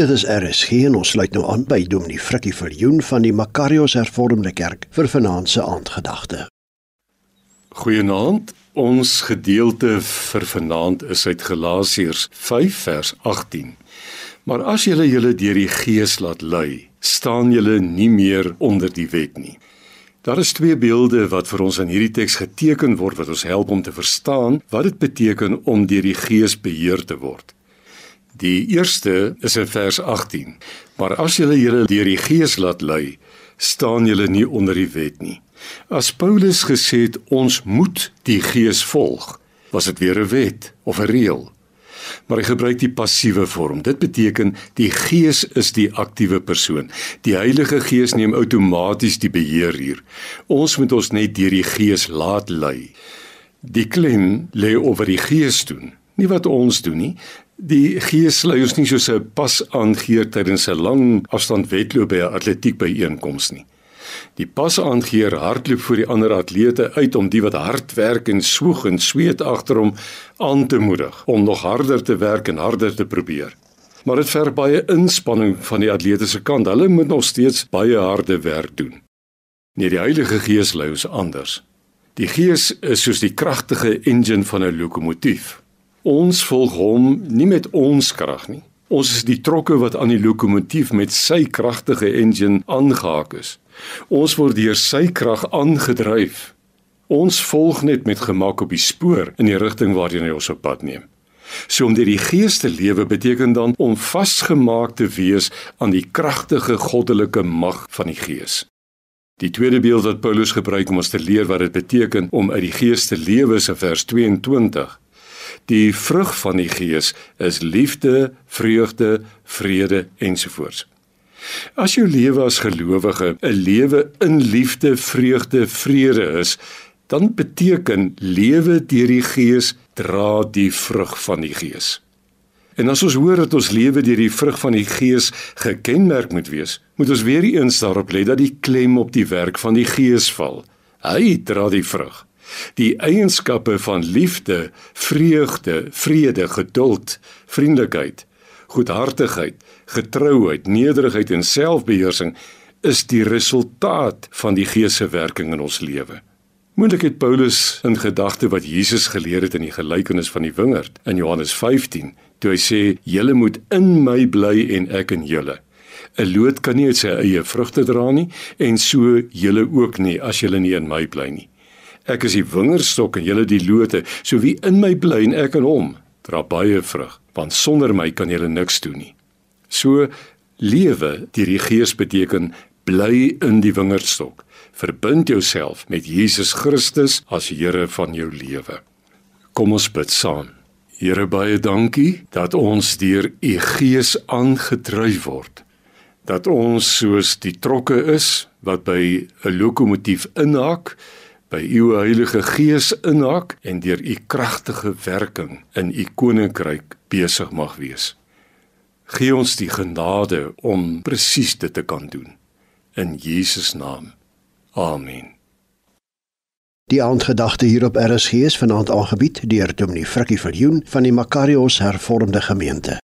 Dit is RSG en ons sluit nou aan by Dominee Frikkie Viljoen van die Makarios Hervormde Kerk vir vanaand se aandgedagte. Goeienaand. Ons gedeelte vir vanaand is uit Galasiërs 5 vers 18. Maar as julle julle deur die Gees laat lei, staan julle nie meer onder die wet nie. Daar is twee beelde wat vir ons in hierdie teks geteken word wat ons help om te verstaan wat dit beteken om deur die Gees beheer te word. Die eerste is in vers 18. Maar as julle julle deur die Gees laat lei, staan julle nie onder die wet nie. As Paulus gesê het ons moet die Gees volg, was dit weer 'n wet of 'n reël maar hy gebruik die passiewe vorm. Dit beteken die Gees is die aktiewe persoon. Die Heilige Gees neem outomaties die beheer hier. Ons moet ons net deur die Gees laat lei. Die klem lê oor die Gees doen, nie wat ons doen nie. Die Gees lei ons nie soos 'n pas aangeer tydens 'n lang afstand wedloop by 'n atletiek byeenkoms nie. Die pasaangeer hardloop vir die ander atlete uit om die wat hard werk en swoeg en sweet agter hom aan te moedig om nog harder te werk en harder te probeer. Maar dit verg baie inspanning van die atlete se kant. Hulle moet nog steeds baie harde werk doen. Nee, die Heilige Gees lei ons anders. Die Gees is soos die kragtige engine van 'n lokomotief. Ons volg hom nie met ons krag nie. Ons is die trokke wat aan die lokomotief met sy kragtige engine aangehaak is. Ons word deur sy krag aangedryf. Ons volg net met gemak op die spoor in die rigting waarheen hy ons op pad neem. So om deur die Gees te lewe beteken dan om vasgemaak te wees aan die kragtige goddelike mag van die Gees. Die tweede beeld wat Paulus gebruik om ons te leer wat dit beteken om uit die Gees te lewe is in vers 22. Die vrug van die Gees is liefde, vreugde, vrede ensovoorts. As jou lewe as gelowige 'n lewe in liefde, vreugde, vrede is, dan beteken lewe deur die Gees dra die vrug van die Gees. En as ons hoor dat ons lewe deur die vrug van die Gees gekenmerk moet wees, moet ons weer eens daarop let dat die klem op die werk van die Gees val. Hy dra die vrug. Die eienskappe van liefde, vreugde, vrede, geduld, vriendelikheid, goedhartigheid, getrouheid, nederigheid en selfbeheersing is die resultaat van die Gees se werking in ons lewe. Moontlik het Paulus in gedagte wat Jesus geleer het in die gelykenis van die wingerd in Johannes 15, toe hy sê: "Julle moet in my bly en ek in julle." 'n Loot kan nie sy eie vrugte dra nie en so julle ook nie as julle nie in my bly nie. Ek is die wingerdstok en julle die lote. So wie in my bly en ek in hom, dra baie vrug, want sonder my kan julle niks doen nie. So lewe deur die Gees beteken bly in die wingerdstok. Verbind jouself met Jesus Christus as Here van jou lewe. Kom ons bid saam. Here baie dankie dat ons deur u Gees aangedryf word. Dat ons soos die trokke is wat by 'n lokomotief inhaak, by u Heilige Gees inhaak en deur u kragtige werking in u koninkryk besig mag wees. Gee ons die genade om presies dit te kan doen. In Jesus naam. Amen. Die aandgedagte hier op RSG is vanaand aangebied deur Dominee Frikkie Viljoen van die Makarios Hervormde Gemeente.